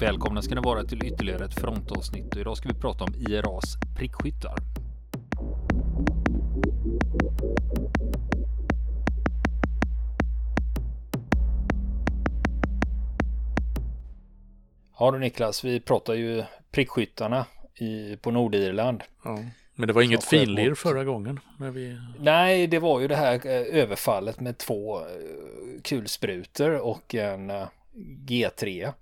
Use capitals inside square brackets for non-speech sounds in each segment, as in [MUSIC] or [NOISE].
Välkomna ska ni vara till ytterligare ett frontavsnitt och idag ska vi prata om IRAs prickskyttar. Ja du Niklas, vi pratar ju prickskyttarna i, på Nordirland. Ja, men det var inget finlir förra gången. När vi... Nej, det var ju det här eh, överfallet med två eh, kulsprutor och en eh, G3.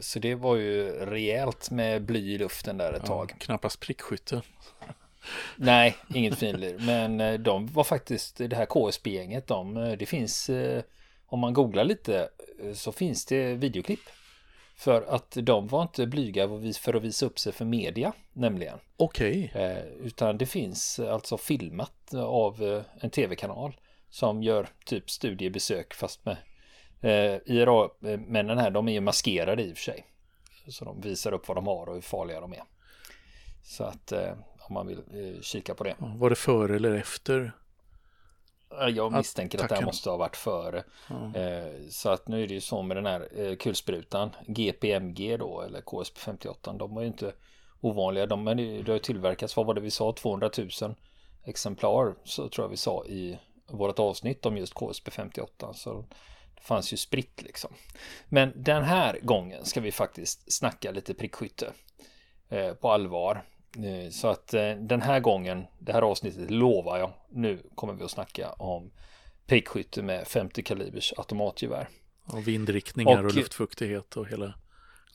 Så det var ju rejält med bly i luften där ett ja, tag. Knappast prickskytte. Nej, inget [LAUGHS] finlir. Men de var faktiskt, det här KSB-gänget, de, det finns, om man googlar lite, så finns det videoklipp för att de var inte blyga för att visa upp sig för media, nämligen. Okej. Okay. Eh, utan det finns alltså filmat av eh, en tv-kanal som gör typ studiebesök fast med eh, IRA-männen här, de är ju maskerade i och för sig. Så de visar upp vad de har och hur farliga de är. Så att eh, om man vill eh, kika på det. Var det före eller efter jag misstänker att, att det här måste ha varit före. Mm. så att nu är det ju så med den här eh, kulsprutan. GPMG då eller KSP 58. De var ju inte ovanliga. De, men det, har tillverkats, vad var det vi sa, 200 000 exemplar. Så tror jag vi sa i vårt avsnitt om just KSP 58. Så fanns ju spritt liksom. Men den här gången ska vi faktiskt snacka lite prickskytte. Eh, på allvar. Eh, så att eh, den här gången, det här avsnittet lovar jag, nu kommer vi att snacka om prickskytte med 50 kalibers automatgevär. Och vindriktningar och, och luftfuktighet och hela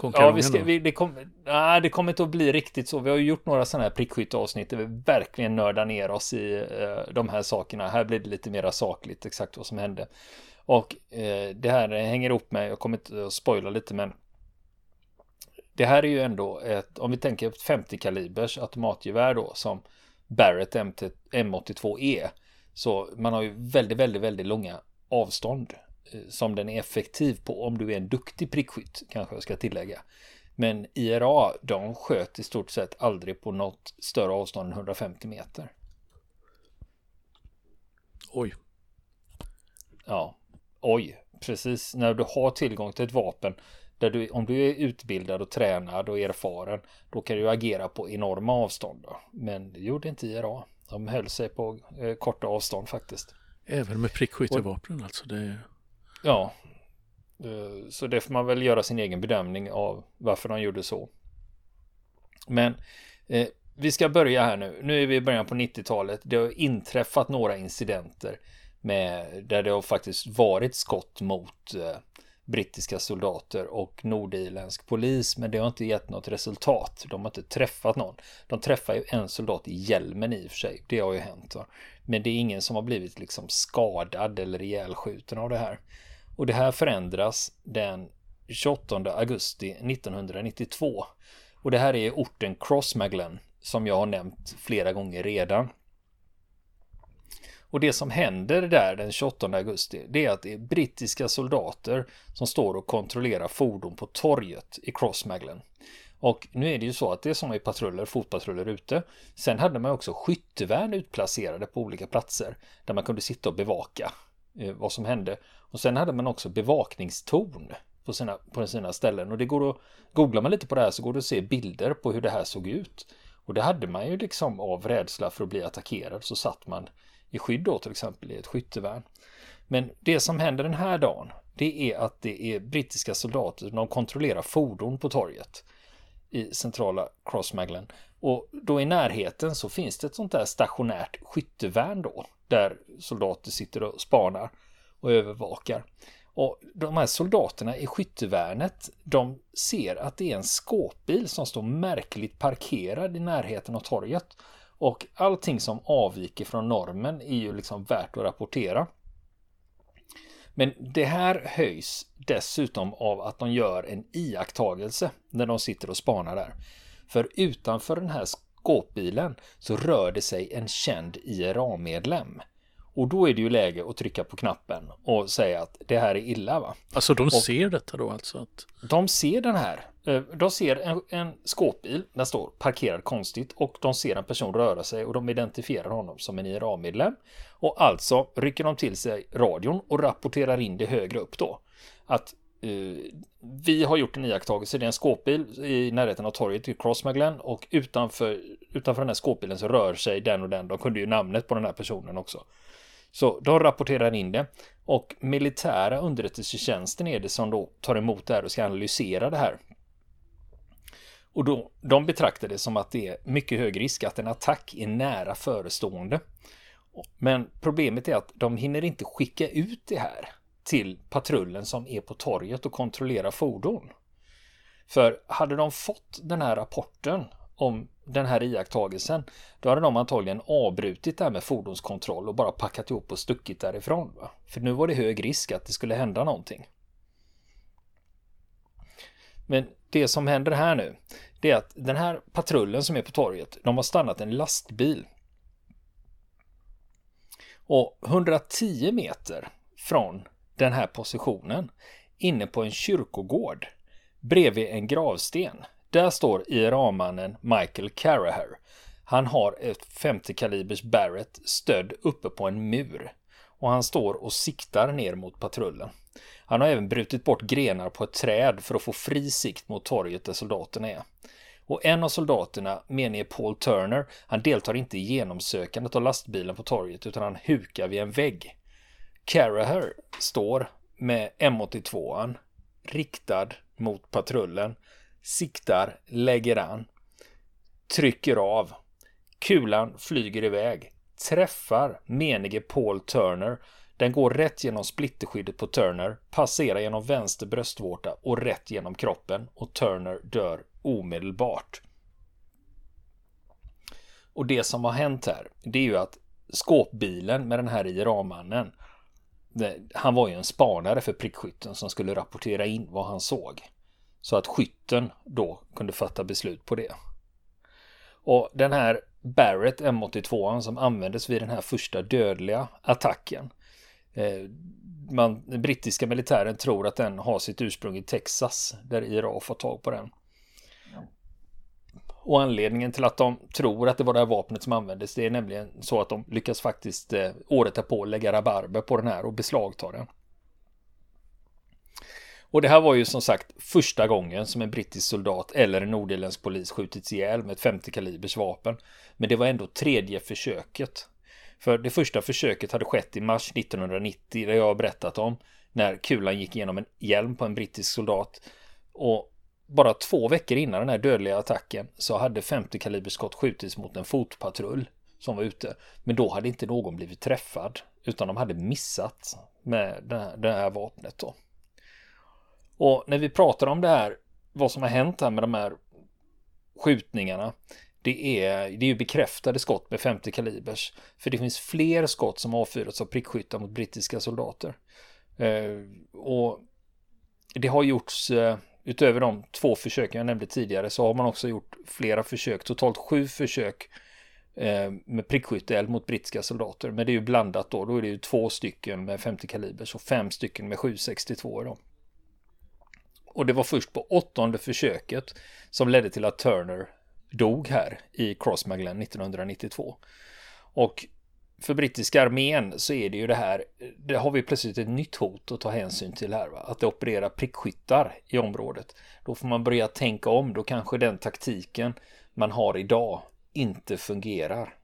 Ja, vi ska, vi, det, kom, nej, det kommer inte att bli riktigt så. Vi har ju gjort några sådana här prickskytteavsnitt där vi verkligen nördar ner oss i eh, de här sakerna. Här blir det lite mera sakligt exakt vad som hände. Och eh, det här hänger ihop med, jag kommer inte att spoila lite, men det här är ju ändå ett, om vi tänker ett 50 kalibers automatgevär då som Barrett M82 är. Så man har ju väldigt, väldigt, väldigt långa avstånd som den är effektiv på om du är en duktig prickskytt kanske jag ska tillägga. Men IRA, de sköt i stort sett aldrig på något större avstånd än 150 meter. Oj. Ja, oj, precis. När du har tillgång till ett vapen där du, om du är utbildad och tränad och erfaren, då kan du agera på enorma avstånd. Då. Men det gjorde inte IRA. De höll sig på eh, korta avstånd faktiskt. Även med prickskyttevapen alltså? Det... Ja, eh, så det får man väl göra sin egen bedömning av varför de gjorde så. Men eh, vi ska börja här nu. Nu är vi i början på 90-talet. Det har inträffat några incidenter med, där det har faktiskt varit skott mot eh, brittiska soldater och nordirländsk polis men det har inte gett något resultat. De har inte träffat någon. De träffar ju en soldat i hjälmen i och för sig. Det har ju hänt. Va? Men det är ingen som har blivit liksom skadad eller ihjälskjuten av det här. Och det här förändras den 28 augusti 1992. Och det här är orten Crossmaglen som jag har nämnt flera gånger redan. Och det som händer där den 28 augusti det är att det är brittiska soldater som står och kontrollerar fordon på torget i Crossmaglen. Och nu är det ju så att det är som är patruller, fotpatruller ute. Sen hade man också skyttevärn utplacerade på olika platser där man kunde sitta och bevaka Eh, vad som hände. Och sen hade man också bevakningstorn på sina, på sina ställen. Och det går att, googlar man lite på det här så går det att se bilder på hur det här såg ut. Och det hade man ju liksom av rädsla för att bli attackerad så satt man i skydd då till exempel i ett skyttevärn. Men det som händer den här dagen det är att det är brittiska soldater som kontrollerar fordon på torget i centrala Crossmaglen. Och då i närheten så finns det ett sånt där stationärt skyttevärn då där soldater sitter och spanar och övervakar. Och de här soldaterna i skyttevärnet de ser att det är en skåpbil som står märkligt parkerad i närheten av torget. Och allting som avviker från normen är ju liksom värt att rapportera. Men det här höjs dessutom av att de gör en iakttagelse när de sitter och spanar där. För utanför den här skåpbilen så rör det sig en känd IRA-medlem. Och då är det ju läge att trycka på knappen och säga att det här är illa va. Alltså de och ser detta då alltså? Att... De ser den här. Eh, de ser en, en skåpbil, den står parkerad konstigt och de ser en person röra sig och de identifierar honom som en IRA-medlem. Och alltså rycker de till sig radion och rapporterar in det högre upp då. Att uh, vi har gjort en iakttagelse, det är en skåpbil i närheten av torget i Crossmaglen och utanför, utanför den här skåpbilen så rör sig den och den. De kunde ju namnet på den här personen också. Så de rapporterar in det och militära underrättelsetjänsten är det som då tar emot det här och ska analysera det här. Och då, de betraktar det som att det är mycket hög risk att en attack är nära förestående. Men problemet är att de hinner inte skicka ut det här till patrullen som är på torget och kontrollerar fordon. För hade de fått den här rapporten om den här iakttagelsen, då hade de antagligen avbrutit det här med fordonskontroll och bara packat ihop och stuckit därifrån. Va? För nu var det hög risk att det skulle hända någonting. Men det som händer här nu, det är att den här patrullen som är på torget, de har stannat en lastbil. Och 110 meter från den här positionen, inne på en kyrkogård, bredvid en gravsten, där står IRA-mannen Michael Caraher. Han har ett 50 kalibers Barrett stödd uppe på en mur och han står och siktar ner mot patrullen. Han har även brutit bort grenar på ett träd för att få fri sikt mot torget där soldaterna är. Och en av soldaterna, menige Paul Turner, han deltar inte i genomsökandet av lastbilen på torget utan han hukar vid en vägg. Caraher står med M82an riktad mot patrullen, siktar, lägger an, trycker av. Kulan flyger iväg, träffar menige Paul Turner den går rätt genom splitterskyddet på Turner, passerar genom vänster bröstvårta och rätt genom kroppen och Turner dör omedelbart. Och det som har hänt här, det är ju att skåpbilen med den här IRA-mannen, han var ju en spanare för prickskytten som skulle rapportera in vad han såg. Så att skytten då kunde fatta beslut på det. Och den här Barrett M82 som användes vid den här första dödliga attacken Eh, man, den brittiska militären tror att den har sitt ursprung i Texas där IRA får tag på den. Och anledningen till att de tror att det var det här vapnet som användes det är nämligen så att de lyckas faktiskt eh, året därpå lägga rabarber på den här och beslagta den. Och det här var ju som sagt första gången som en brittisk soldat eller en nordirländsk polis skjutits ihjäl med ett 50 kalibers vapen. Men det var ändå tredje försöket. För det första försöket hade skett i mars 1990, det jag har berättat om, när kulan gick igenom en hjälm på en brittisk soldat. Och bara två veckor innan den här dödliga attacken så hade 50 kaliberskott skjutits mot en fotpatrull som var ute. Men då hade inte någon blivit träffad utan de hade missat med det här, det här vapnet då. Och när vi pratar om det här, vad som har hänt här med de här skjutningarna det är, det är ju bekräftade skott med 50 kalibers. För det finns fler skott som avfyrats av prickskyttar mot brittiska soldater. Eh, och det har gjorts, eh, utöver de två försöken jag nämnde tidigare, så har man också gjort flera försök, totalt sju försök eh, med prickskytteeld mot brittiska soldater. Men det är ju blandat då, då är det ju två stycken med 50 kalibers och fem stycken med 762 då. Och det var först på åttonde försöket som ledde till att Turner dog här i Crossmaglen 1992. Och för brittiska armén så är det ju det här, det har vi plötsligt ett nytt hot att ta hänsyn till här, va? att det opererar prickskyttar i området. Då får man börja tänka om, då kanske den taktiken man har idag inte fungerar.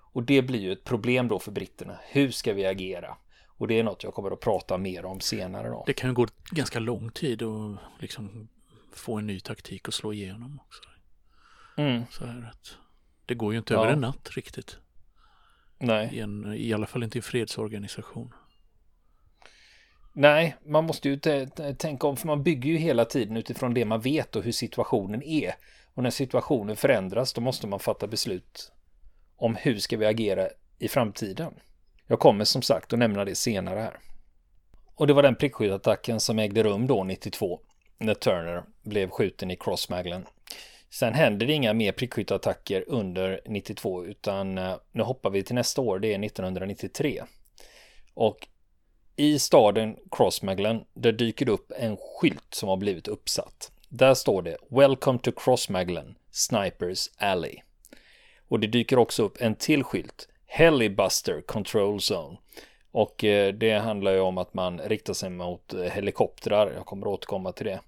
Och det blir ju ett problem då för britterna. Hur ska vi agera? Och det är något jag kommer att prata mer om senare då. Det kan ju gå ganska lång tid att liksom få en ny taktik och slå igenom också. Mm. Så här att det går ju inte ja. över en natt riktigt. Nej. I, en, I alla fall inte i fredsorganisation. Nej, man måste ju tänka om, för man bygger ju hela tiden utifrån det man vet och hur situationen är. Och när situationen förändras, då måste man fatta beslut om hur ska vi agera i framtiden. Jag kommer som sagt att nämna det senare här. Och det var den prickskytteattacken som ägde rum då 92 när Turner blev skjuten i Crossmaglen Sen händer det inga mer prickskytteattacker under 92 utan eh, nu hoppar vi till nästa år, det är 1993. Och i staden Crossmaglen, där dyker det upp en skylt som har blivit uppsatt. Där står det Welcome to Crossmaglen, Snipers Alley. Och det dyker också upp en till skylt, Helibuster Control Zone. Och eh, det handlar ju om att man riktar sig mot eh, helikoptrar. Jag kommer återkomma till det.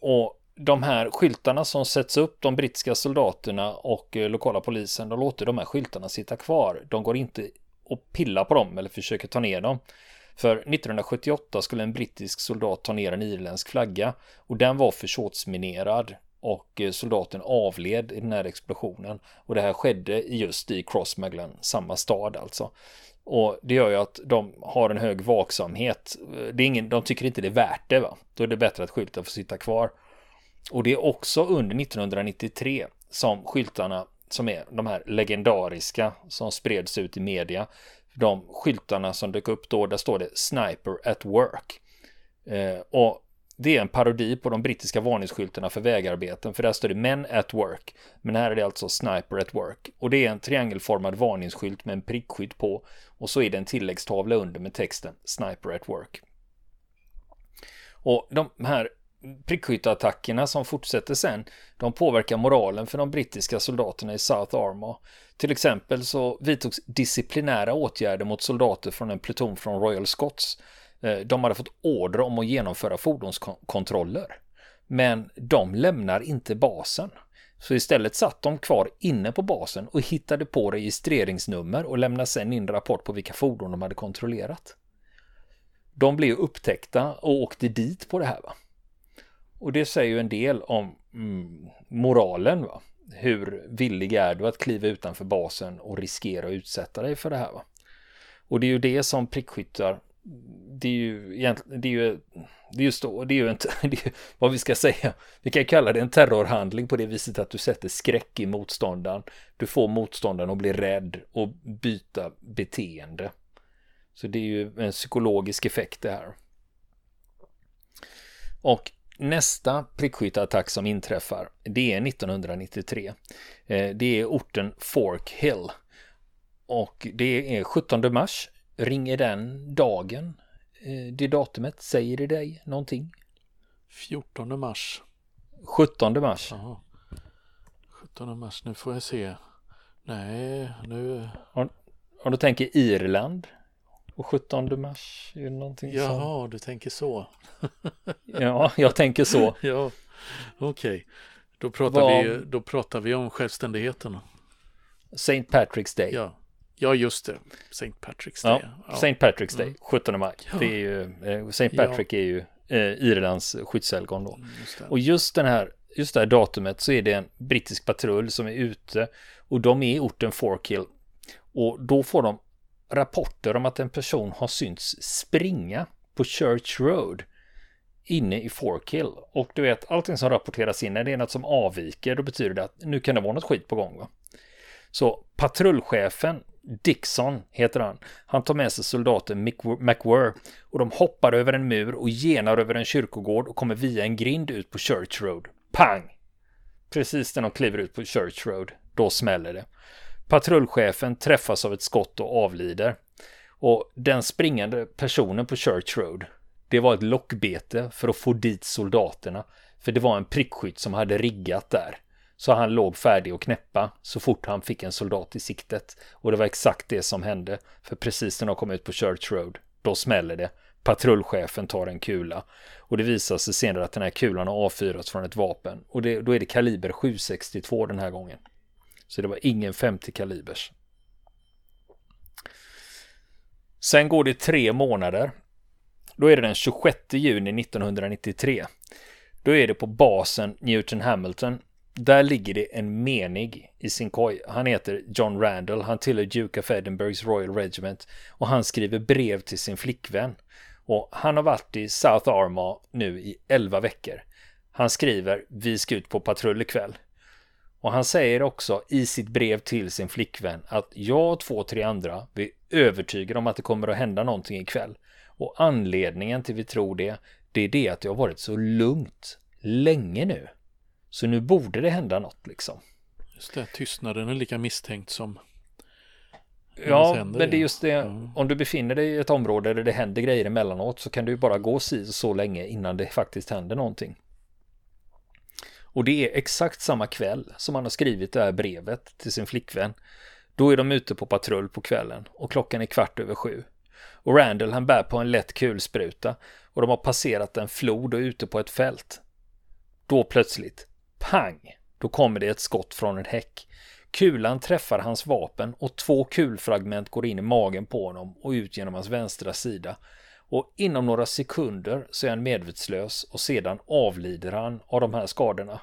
Och de här skyltarna som sätts upp, de brittiska soldaterna och eh, lokala polisen, de låter de här skyltarna sitta kvar. De går inte och pillar på dem eller försöker ta ner dem. För 1978 skulle en brittisk soldat ta ner en irländsk flagga och den var försåtsminerad och eh, soldaten avled i den här explosionen. Och det här skedde just i Crossmaglen, samma stad alltså. Och det gör ju att de har en hög vaksamhet. Eh, det är ingen, de tycker inte det är värt det va. Då är det bättre att skylten får sitta kvar. Och det är också under 1993 som skyltarna som är de här legendariska som spreds ut i media. De skyltarna som dök upp då, där står det Sniper at Work. Eh, och det är en parodi på de brittiska varningsskyltarna för vägarbeten, för där står det Men at Work. Men här är det alltså Sniper at Work. Och det är en triangelformad varningsskylt med en prickskydd på. Och så är det en tilläggstavla under med texten Sniper at Work. Och de här prickskytteattackerna som fortsätter sen, de påverkar moralen för de brittiska soldaterna i South Armagh. Till exempel så vidtogs disciplinära åtgärder mot soldater från en pluton från Royal Scots. Eh, de hade fått order om att genomföra fordonskontroller. Men de lämnar inte basen. Så istället satt de kvar inne på basen och hittade på registreringsnummer och lämnade sen in rapport på vilka fordon de hade kontrollerat. De blev upptäckta och åkte dit på det här. Va? Och det säger ju en del om mm, moralen. Va? Hur villig är du att kliva utanför basen och riskera att utsätta dig för det här? Va? Och det är ju det som prickskyttar det är ju egentligen, det är ju, det är just då, det är ju inte, [LAUGHS] det är, vad vi ska säga, vi kan kalla det en terrorhandling på det viset att du sätter skräck i motståndaren. Du får motståndaren att bli rädd och byta beteende. Så det är ju en psykologisk effekt det här. Och Nästa prickskytteattack som inträffar, det är 1993. Eh, det är orten Fork Hill. Och det är 17 mars. Ringer den dagen? Eh, det datumet, säger det dig någonting? 14 mars. 17 mars. Aha. 17 mars, nu får jag se. Nej, nu... Om, om du tänker Irland? Och 17 mars är det någonting Jaha, som... du tänker så. [LAUGHS] ja, jag tänker så. [LAUGHS] ja, okej. Okay. Då, pratar Var... vi, då pratar vi om självständigheten. St. Patrick's Day. Ja. Ja, just det. St. Patrick's Day. Ja, ja. St. Patrick's Day, 17 mm. maj. Det är ju, eh, St. Patrick är ju eh, Irlands skyddshelgon då. Mm, just och just den här just det här datumet så är det en brittisk patrull som är ute och de är i orten Forkill och då får de rapporter om att en person har synts springa på Church Road inne i Forkill. Och du vet, allting som rapporteras in, när det är något som avviker, då betyder det att nu kan det vara något skit på gång. Va? Så patrullchefen, Dixon heter han, han tar med sig soldaten McWhirr och de hoppar över en mur och genar över en kyrkogård och kommer via en grind ut på Church Road. Pang! Precis när de kliver ut på Church Road, då smäller det. Patrullchefen träffas av ett skott och avlider. Och den springande personen på Church Road, det var ett lockbete för att få dit soldaterna. För det var en prickskytt som hade riggat där. Så han låg färdig att knäppa så fort han fick en soldat i siktet. Och det var exakt det som hände. För precis när de kom ut på Church Road, då smäller det. Patrullchefen tar en kula. Och det visar sig senare att den här kulan har avfyrats från ett vapen. Och det, då är det kaliber 762 den här gången. Så det var ingen 50 kalibers. Sen går det tre månader. Då är det den 26 juni 1993. Då är det på basen Newton Hamilton. Där ligger det en menig i sin koj. Han heter John Randall. Han tillhör Duke of Edinburghs Royal Regiment. Och han skriver brev till sin flickvän. Och han har varit i South Armagh nu i 11 veckor. Han skriver vi ska ut på patrull ikväll. Och han säger också i sitt brev till sin flickvän att jag och två, tre andra, vi är övertygade om att det kommer att hända någonting ikväll. Och anledningen till vi tror det, det är det att det har varit så lugnt länge nu. Så nu borde det hända något liksom. Just det, tystnaden är lika misstänkt som Ja, men det är just det. Mm. Om du befinner dig i ett område där det händer grejer emellanåt så kan du ju bara gå si så länge innan det faktiskt händer någonting. Och det är exakt samma kväll som han har skrivit det här brevet till sin flickvän. Då är de ute på patrull på kvällen och klockan är kvart över sju. Och Randall han bär på en lätt kulspruta och de har passerat en flod och är ute på ett fält. Då plötsligt, pang, då kommer det ett skott från en häck. Kulan träffar hans vapen och två kulfragment går in i magen på honom och ut genom hans vänstra sida. Och inom några sekunder så är han medvetslös och sedan avlider han av de här skadorna.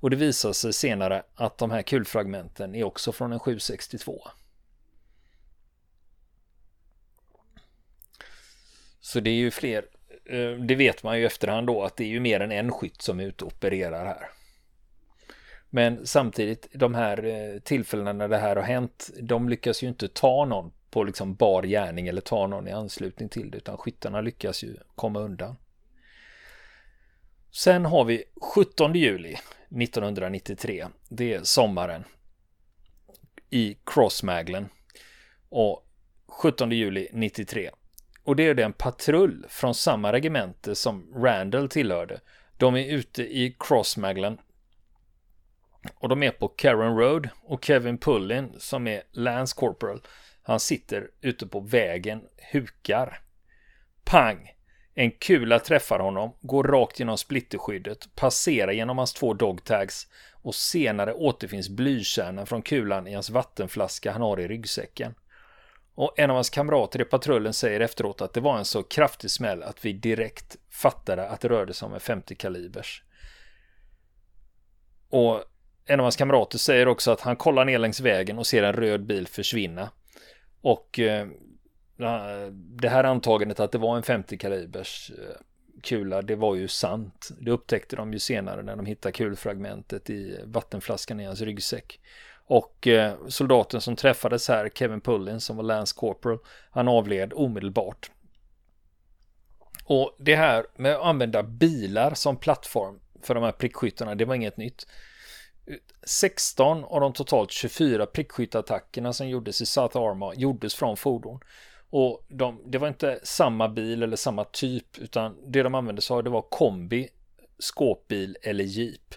Och det visar sig senare att de här kulfragmenten är också från en 762. Så det är ju fler, eh, det vet man ju efterhand då att det är ju mer än en skytt som är ute och opererar här. Men samtidigt, de här eh, tillfällena när det här har hänt, de lyckas ju inte ta någon på liksom bar gärning eller ta någon i anslutning till det, utan skyttarna lyckas ju komma undan. Sen har vi 17 juli 1993. Det är sommaren i Crossmaglen. Och 17 juli 93. Och det är det en patrull från samma regemente som Randall tillhörde. De är ute i Crossmaglen. Och de är på Karen Road och Kevin Pullin som är Lance Corporal. Han sitter ute på vägen, hukar. Pang! En kula träffar honom, går rakt genom splitterskyddet, passerar genom hans två dogtags och senare återfinns blykärnan från kulan i hans vattenflaska han har i ryggsäcken. Och en av hans kamrater i patrullen säger efteråt att det var en så kraftig smäll att vi direkt fattade att det rörde sig om en 50 kalibers. Och en av hans kamrater säger också att han kollar ner längs vägen och ser en röd bil försvinna. Och eh, det här antagandet att det var en 50 kalibers eh, kula, det var ju sant. Det upptäckte de ju senare när de hittade kulfragmentet i vattenflaskan i hans ryggsäck. Och eh, soldaten som träffades här, Kevin Pullin, som var Lance Corporal, han avled omedelbart. Och det här med att använda bilar som plattform för de här prickskyttarna, det var inget nytt. 16 av de totalt 24 prickskyttattackerna som gjordes i South Arma gjordes från fordon. Och de, det var inte samma bil eller samma typ, utan det de använde sig av det var kombi, skåpbil eller jeep.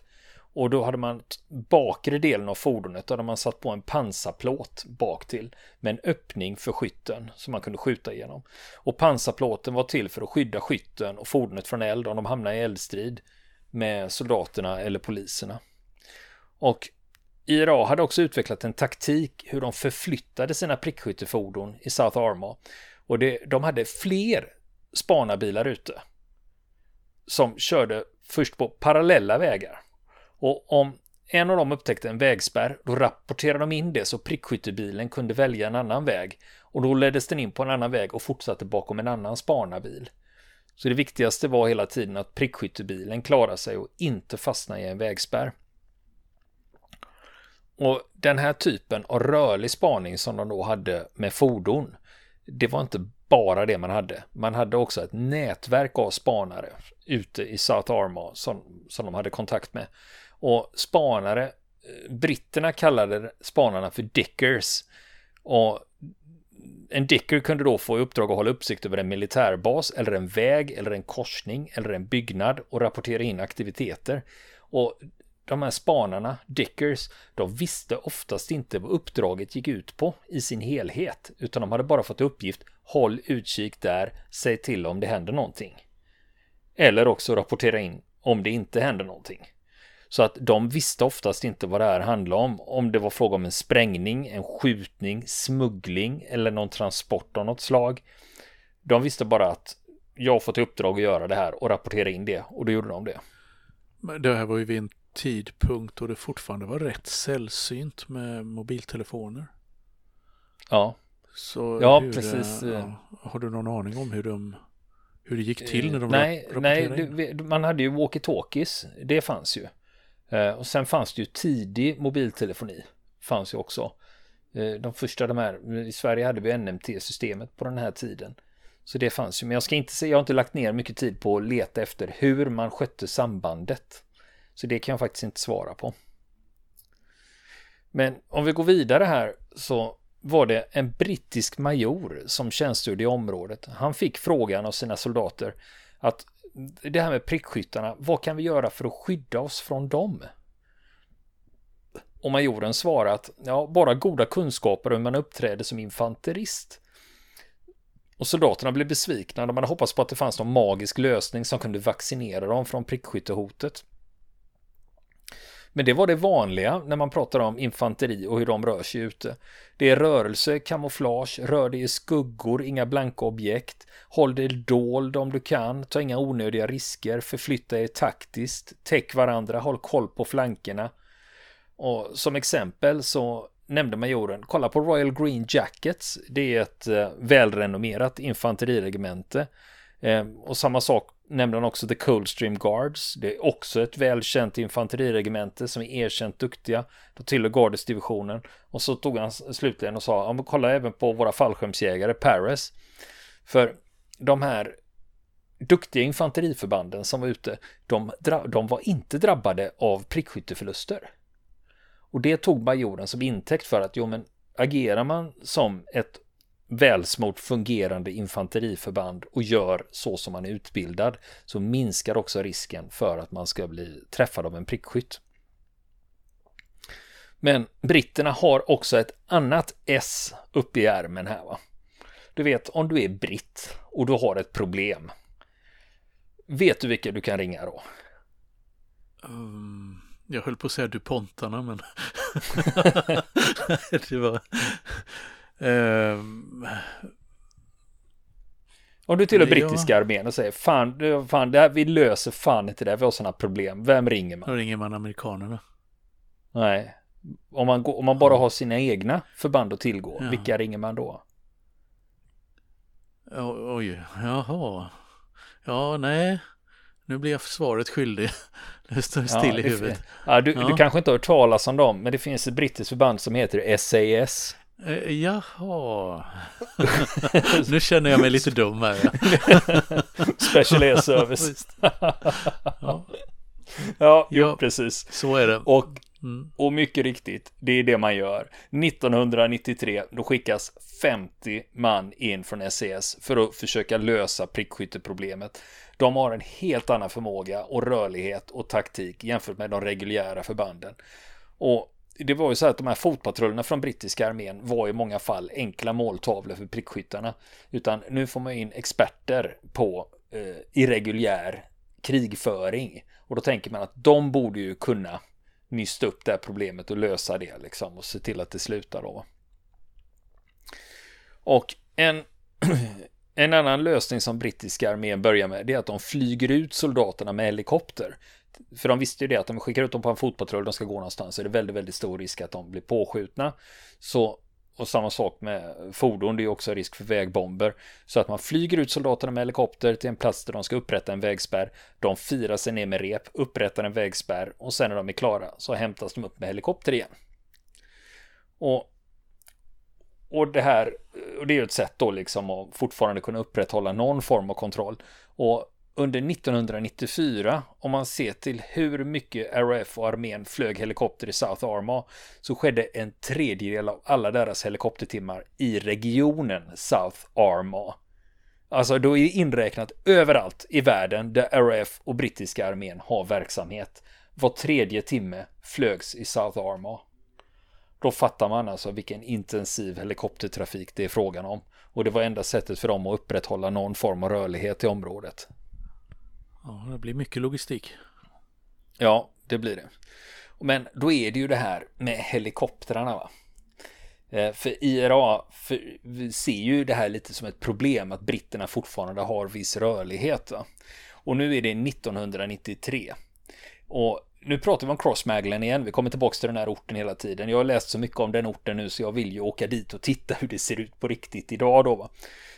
Och då hade man bakre delen av fordonet, då hade man satt på en pansarplåt bak till med en öppning för skytten som man kunde skjuta igenom. Och pansarplåten var till för att skydda skytten och fordonet från eld om de hamnade i eldstrid med soldaterna eller poliserna. Och IRA hade också utvecklat en taktik hur de förflyttade sina prickskyttefordon i South Arma. Och det, de hade fler spanarbilar ute. Som körde först på parallella vägar. Och om en av dem upptäckte en vägspärr, då rapporterade de in det så prickskyttebilen kunde välja en annan väg. Och då leddes den in på en annan väg och fortsatte bakom en annan spanarbil. Så det viktigaste var hela tiden att prickskyttebilen klarade sig och inte fastnade i en vägspärr. Och den här typen av rörlig spaning som de då hade med fordon, det var inte bara det man hade. Man hade också ett nätverk av spanare ute i South Arma som, som de hade kontakt med. Och spanare, eh, britterna kallade spanarna för dickers. Och en dicker kunde då få i uppdrag att hålla uppsikt över en militärbas eller en väg eller en korsning eller en byggnad och rapportera in aktiviteter. Och de här spanarna, Dickers, de visste oftast inte vad uppdraget gick ut på i sin helhet, utan de hade bara fått uppgift håll utkik där, säg till om det händer någonting. Eller också rapportera in om det inte händer någonting. Så att de visste oftast inte vad det här handlade om. Om det var fråga om en sprängning, en skjutning, smuggling eller någon transport av något slag. De visste bara att jag har fått i uppdrag att göra det här och rapportera in det och då gjorde de det. Men det här var ju vinter tidpunkt då det fortfarande var rätt sällsynt med mobiltelefoner. Ja. Så ja, hur, precis. Ja, har du någon aning om hur de hur det gick till när de nej, rapporterade Nej, det, man hade ju walkie-talkies. Det fanns ju. Eh, och sen fanns det ju tidig mobiltelefoni. Fanns ju också. Eh, de första de här, i Sverige hade vi NMT-systemet på den här tiden. Så det fanns ju, men jag ska inte säga, jag har inte lagt ner mycket tid på att leta efter hur man skötte sambandet. Så det kan jag faktiskt inte svara på. Men om vi går vidare här så var det en brittisk major som tjänstgjorde i området. Han fick frågan av sina soldater att det här med prickskyttarna, vad kan vi göra för att skydda oss från dem? Och majoren svarade att ja, bara goda kunskaper om hur man uppträder som infanterist. Och soldaterna blev besvikna. De hade hoppats på att det fanns någon magisk lösning som kunde vaccinera dem från prickskyttehotet. Men det var det vanliga när man pratar om infanteri och hur de rör sig ute. Det är rörelse, kamouflage, rör dig i skuggor, inga blanka objekt. Håll dig dold om du kan, ta inga onödiga risker, förflytta er taktiskt, täck varandra, håll koll på flankerna. Och som exempel så nämnde majoren, kolla på Royal Green Jackets. Det är ett eh, välrenommerat infanteriregemente. Eh, och samma sak nämnde han också The Coldstream Guards. Det är också ett välkänt infanteriregemente som är erkänt duktiga. De tillhör Gardesdivisionen. Och så tog han slutligen och sa, ja, kolla även på våra fallskärmsjägare, Paris. För de här duktiga infanteriförbanden som var ute, de, de var inte drabbade av prickskytteförluster. Och det tog majoren som intäkt för att, jo men agerar man som ett välsmort fungerande infanteriförband och gör så som man är utbildad så minskar också risken för att man ska bli träffad av en prickskytt. Men britterna har också ett annat S uppe i ärmen här va. Du vet om du är britt och du har ett problem. Vet du vilka du kan ringa då? Um, jag höll på att säga DuPontarna men [LAUGHS] [LAUGHS] det var Um, om du tillhör brittiska ja. armén och säger fan, fan det här, vi löser fan inte det, vi har sådana problem. Vem ringer man? Då ringer man amerikanerna. Nej, om man, om man bara har sina egna förband att tillgå, ja. vilka ringer man då? Oj, jaha. Ja, nej. Nu blir jag svaret skyldig. [LAUGHS] Det står still ja, i huvudet. Ja, du, ja. du kanske inte har hört talas om dem, men det finns ett brittiskt förband som heter SAS. Eh, jaha. [LAUGHS] nu känner jag mig lite dum här. [LAUGHS] Special Air Service. ja, ja, jo, precis. Så är det. Och, mm. och mycket riktigt, det är det man gör. 1993, då skickas 50 man in från SES för att försöka lösa prickskytteproblemet. De har en helt annan förmåga och rörlighet och taktik jämfört med de reguljära förbanden. Och det var ju så att de här fotpatrullerna från brittiska armén var i många fall enkla måltavlor för prickskyttarna. Utan nu får man in experter på eh, irreguljär krigföring. Och då tänker man att de borde ju kunna nysta upp det här problemet och lösa det liksom och se till att det slutar då. Och en, [CLEARS THROAT] en annan lösning som brittiska armén börjar med det är att de flyger ut soldaterna med helikopter. För de visste ju det att om de skickar ut dem på en fotpatrull, de ska gå någonstans, så är det väldigt, väldigt stor risk att de blir påskjutna. Så, och samma sak med fordon, det är också risk för vägbomber. Så att man flyger ut soldaterna med helikopter till en plats där de ska upprätta en vägspärr. De firar sig ner med rep, upprättar en vägspärr och sen när de är klara så hämtas de upp med helikopter igen. Och, och det här, och det är ju ett sätt då liksom att fortfarande kunna upprätthålla någon form av kontroll. Och under 1994, om man ser till hur mycket RAF och armén flög helikopter i South Arma, så skedde en tredjedel av alla deras helikoptertimmar i regionen South Arma. Alltså då är inräknat överallt i världen där RAF och brittiska armén har verksamhet. Var tredje timme flögs i South Arma. Då fattar man alltså vilken intensiv helikoptertrafik det är frågan om. Och det var enda sättet för dem att upprätthålla någon form av rörlighet i området. Ja, det blir mycket logistik. Ja, det blir det. Men då är det ju det här med helikoptrarna. Va? Eh, för IRA för, vi ser ju det här lite som ett problem att britterna fortfarande har viss rörlighet. Va? Och nu är det 1993. Och nu pratar vi om Crossmaglen igen. Vi kommer tillbaka till den här orten hela tiden. Jag har läst så mycket om den orten nu så jag vill ju åka dit och titta hur det ser ut på riktigt idag då. Va?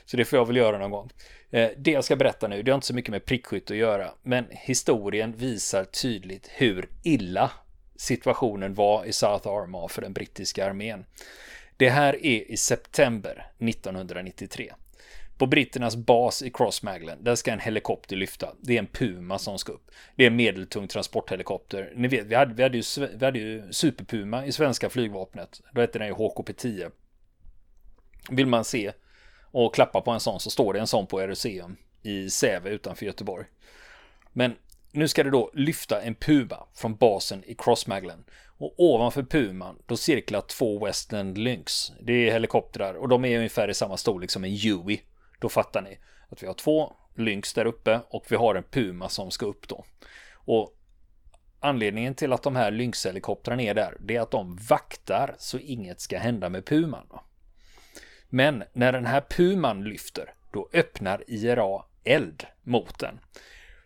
Så det får jag väl göra någon gång. Eh, det jag ska berätta nu, det har inte så mycket med prickskytt att göra, men historien visar tydligt hur illa situationen var i South Armagh för den brittiska armén. Det här är i september 1993. På britternas bas i Crossmaglen, där ska en helikopter lyfta. Det är en Puma som ska upp. Det är en medeltung transporthelikopter. Ni vet, vi hade, vi hade, ju, vi hade ju Super-Puma i svenska flygvapnet. Då hette den ju HKP-10. Vill man se och klappa på en sån så står det en sån på Eruseum i Säve utanför Göteborg. Men nu ska det då lyfta en Puma från basen i Crossmaglen. Och ovanför Puman då cirklar två Westland Lynx. Det är helikoptrar och de är ungefär i samma storlek som en Huey då fattar ni att vi har två Lynx där uppe och vi har en Puma som ska upp då. Och anledningen till att de här Lynx-helikoptrarna är där, det är att de vaktar så inget ska hända med Puman. Men när den här Puman lyfter, då öppnar IRA eld mot den.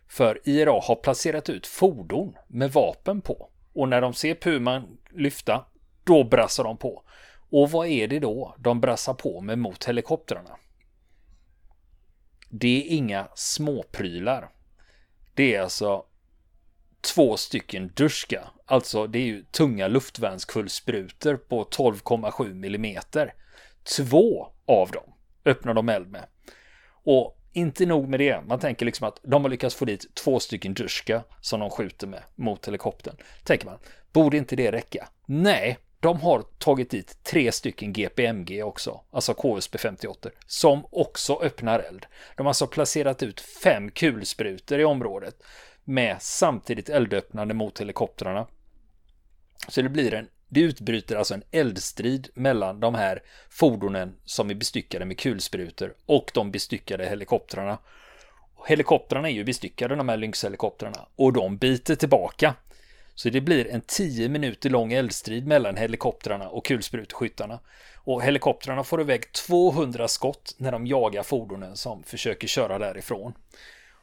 För IRA har placerat ut fordon med vapen på. Och när de ser Puman lyfta, då brassar de på. Och vad är det då de brassar på med mot helikoptrarna? Det är inga småprylar. Det är alltså två stycken Duska. Alltså det är ju tunga luftvärnskullsprutor på 12,7 millimeter. Två av dem öppnar de eld med. Och inte nog med det, man tänker liksom att de har lyckats få dit två stycken Duska som de skjuter med mot helikoptern. Tänker man, borde inte det räcka? Nej, de har tagit dit tre stycken GPMG också, alltså KSB-58 som också öppnar eld. De har alltså placerat ut fem kulsprutor i området med samtidigt eldöppnande mot helikoptrarna. Så det blir en det utbryter alltså en eldstrid mellan de här fordonen som är bestyckade med kulsprutor och de bestyckade helikoptrarna. Helikoptrarna är ju bestyckade, de här Lynx-helikoptrarna, och de biter tillbaka. Så det blir en 10 minuter lång eldstrid mellan helikoptrarna och kulspruteskyttarna. Och helikoptrarna får iväg 200 skott när de jagar fordonen som försöker köra därifrån.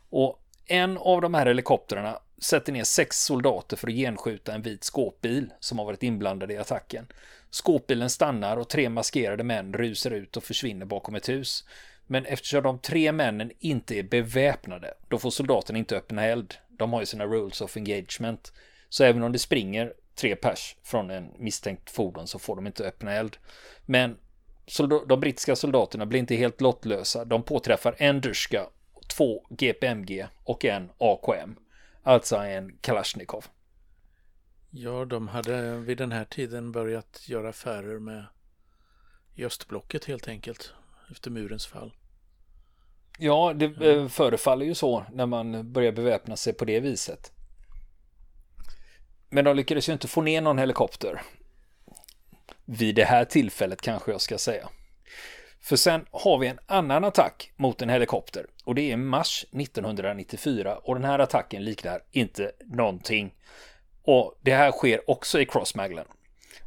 Och en av de här helikoptrarna sätter ner sex soldater för att genskjuta en vit skåpbil som har varit inblandad i attacken. Skåpbilen stannar och tre maskerade män rusar ut och försvinner bakom ett hus. Men eftersom de tre männen inte är beväpnade, då får soldaterna inte öppna eld. De har ju sina rules of engagement. Så även om det springer tre pers från en misstänkt fordon så får de inte öppna eld. Men de brittiska soldaterna blir inte helt lottlösa. De påträffar en Duska, två GPMG och en AKM. Alltså en Kalashnikov. Ja, de hade vid den här tiden börjat göra affärer med i östblocket helt enkelt. Efter murens fall. Ja, det mm. förefaller ju så när man börjar beväpna sig på det viset. Men de lyckades ju inte få ner någon helikopter. Vid det här tillfället kanske jag ska säga. För sen har vi en annan attack mot en helikopter och det är mars 1994 och den här attacken liknar inte någonting. Och det här sker också i Crossmaglen.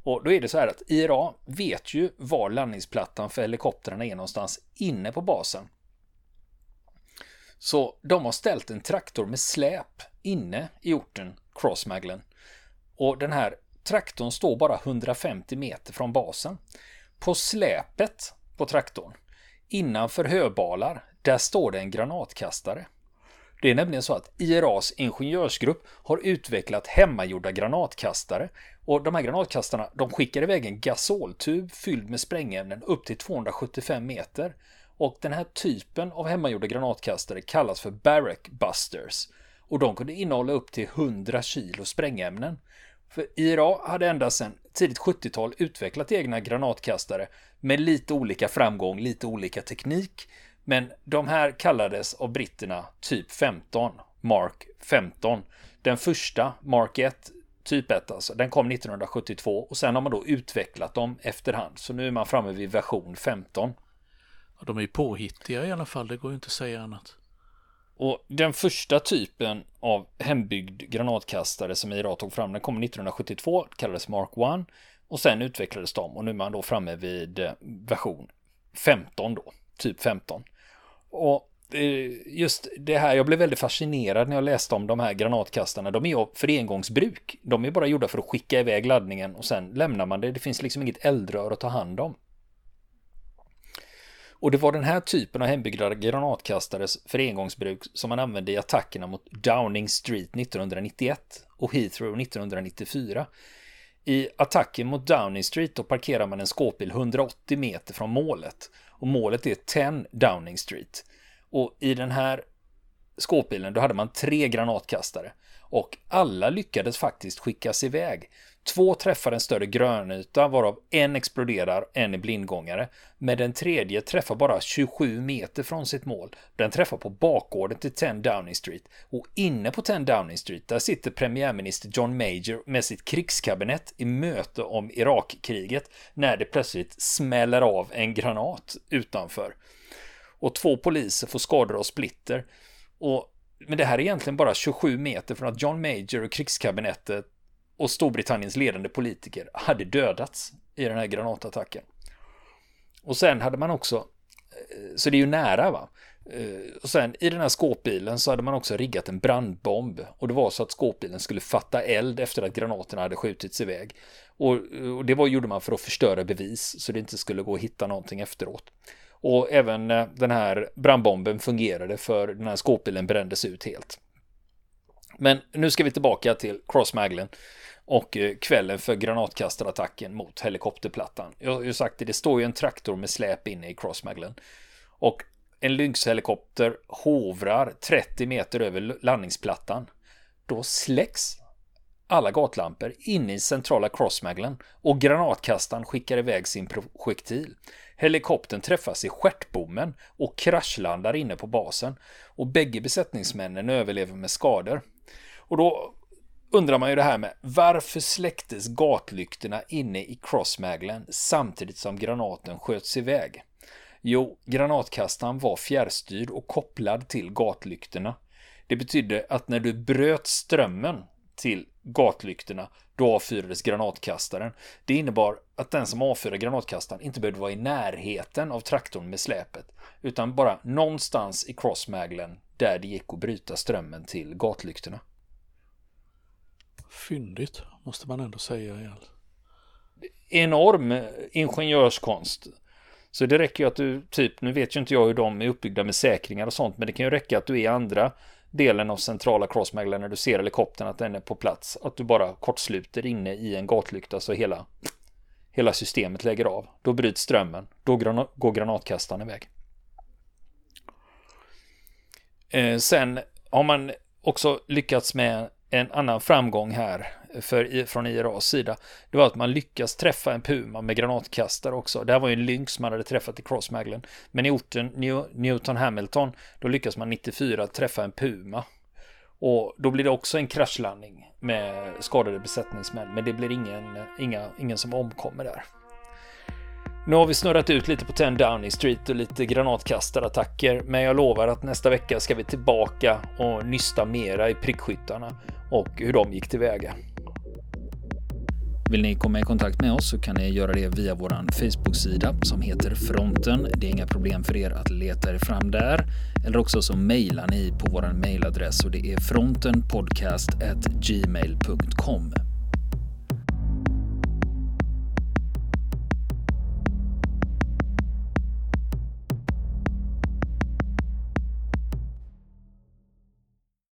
Och då är det så här att IRA vet ju var landningsplattan för helikoptrarna är någonstans inne på basen. Så de har ställt en traktor med släp inne i orten Crossmaglen. Och den här traktorn står bara 150 meter från basen. På släpet på traktorn. Innanför höbalar, där står det en granatkastare. Det är nämligen så att IRAs ingenjörsgrupp har utvecklat hemmagjorda granatkastare och de här granatkastarna de skickar iväg en gasoltub fylld med sprängämnen upp till 275 meter. Och den här typen av hemmagjorda granatkastare kallas för Barrack Busters. Och de kunde innehålla upp till 100 kilo sprängämnen. För IRA hade ända sedan tidigt 70-tal utvecklat egna granatkastare med lite olika framgång, lite olika teknik. Men de här kallades av britterna typ 15, Mark 15. Den första, Mark 1, typ 1 alltså, den kom 1972 och sen har man då utvecklat dem efterhand. Så nu är man framme vid version 15. Ja, de är ju påhittiga i alla fall, det går ju inte att säga annat. Och den första typen av hembyggd granatkastare som IRA tog fram, den kom 1972, kallades Mark 1. Och sen utvecklades de och nu är man då framme vid eh, version 15 då, typ 15. Och eh, just det här, jag blev väldigt fascinerad när jag läste om de här granatkastarna. De är ju för engångsbruk. De är bara gjorda för att skicka iväg laddningen och sen lämnar man det. Det finns liksom inget eldrör att ta hand om. Och det var den här typen av hembyggda granatkastares för engångsbruk som man använde i attackerna mot Downing Street 1991 och Heathrow 1994. I attacken mot Downing Street då parkerar man en skåpbil 180 meter från målet. Och målet är 10 Downing Street. Och i den här skåpbilen då hade man tre granatkastare. Och alla lyckades faktiskt skickas iväg. Två träffar en större grönyta varav en exploderar, en är blindgångare. Men den tredje träffar bara 27 meter från sitt mål. Den träffar på bakgården till 10 Downing Street. Och inne på 10 Downing Street där sitter premiärminister John Major med sitt krigskabinett i möte om Irakkriget när det plötsligt smäller av en granat utanför. och två poliser får skador av splitter. Och, men det här är egentligen bara 27 meter från att John Major och krigskabinettet och Storbritanniens ledande politiker hade dödats i den här granatattacken. Och sen hade man också, eh, så det är ju nära va. Eh, och sen i den här skåpbilen så hade man också riggat en brandbomb. Och det var så att skåpbilen skulle fatta eld efter att granaterna hade skjutits iväg. Och, eh, och det var, gjorde man för att förstöra bevis så det inte skulle gå att hitta någonting efteråt. Och även den här brandbomben fungerade för den här skåpbilen brändes ut helt. Men nu ska vi tillbaka till Crossmaglen och eh, kvällen för granatkastarattacken mot helikopterplattan. Jag har ju sagt det, det står ju en traktor med släp inne i Crossmaglen. Och en Lynx-helikopter hovrar 30 meter över landningsplattan. Då släcks alla gatlampor inne i centrala Crossmaglen och granatkastaren skickar iväg sin projektil. Helikoptern träffas i stjärtbommen och kraschlandar inne på basen och bägge besättningsmännen överlever med skador. Och då undrar man ju det här med varför släcktes gatlyktorna inne i Crossmaglen samtidigt som granaten sköts iväg? Jo, granatkastaren var fjärrstyrd och kopplad till gatlyktorna. Det betydde att när du bröt strömmen till gatlyktorna, då avfyrades granatkastaren. Det innebar att den som avfyrade granatkastaren inte behövde vara i närheten av traktorn med släpet, utan bara någonstans i crossmaglen där det gick att bryta strömmen till gatlyktorna. Fyndigt, måste man ändå säga. Enorm ingenjörskonst. Så det räcker ju att du, typ, nu vet ju inte jag hur de är uppbyggda med säkringar och sånt, men det kan ju räcka att du är i andra delen av centrala crossmaglen när du ser helikoptern att den är på plats. Att du bara kortsluter inne i en gatlykta så hela, hela systemet lägger av. Då bryts strömmen, då grana, går granatkastaren iväg. Eh, sen har man också lyckats med en annan framgång här för, från IRAs sida. Det var att man lyckas träffa en Puma med granatkastare också. Det här var ju en Lynx man hade träffat i Crossmaglen. Men i orten New, Newton Hamilton, då lyckas man 94 träffa en Puma. Och då blir det också en kraschlandning med skadade besättningsmän. Men det blir ingen, inga, ingen som omkommer där. Nu har vi snurrat ut lite på 10 Downing Street och lite granatkastarattacker, men jag lovar att nästa vecka ska vi tillbaka och nysta mera i prickskyttarna och hur de gick tillväga. Vill ni komma i kontakt med oss så kan ni göra det via vår Facebook-sida som heter Fronten. Det är inga problem för er att leta er fram där. Eller också så mejlar ni på vår mejladress och det är frontenpodcastgmail.com.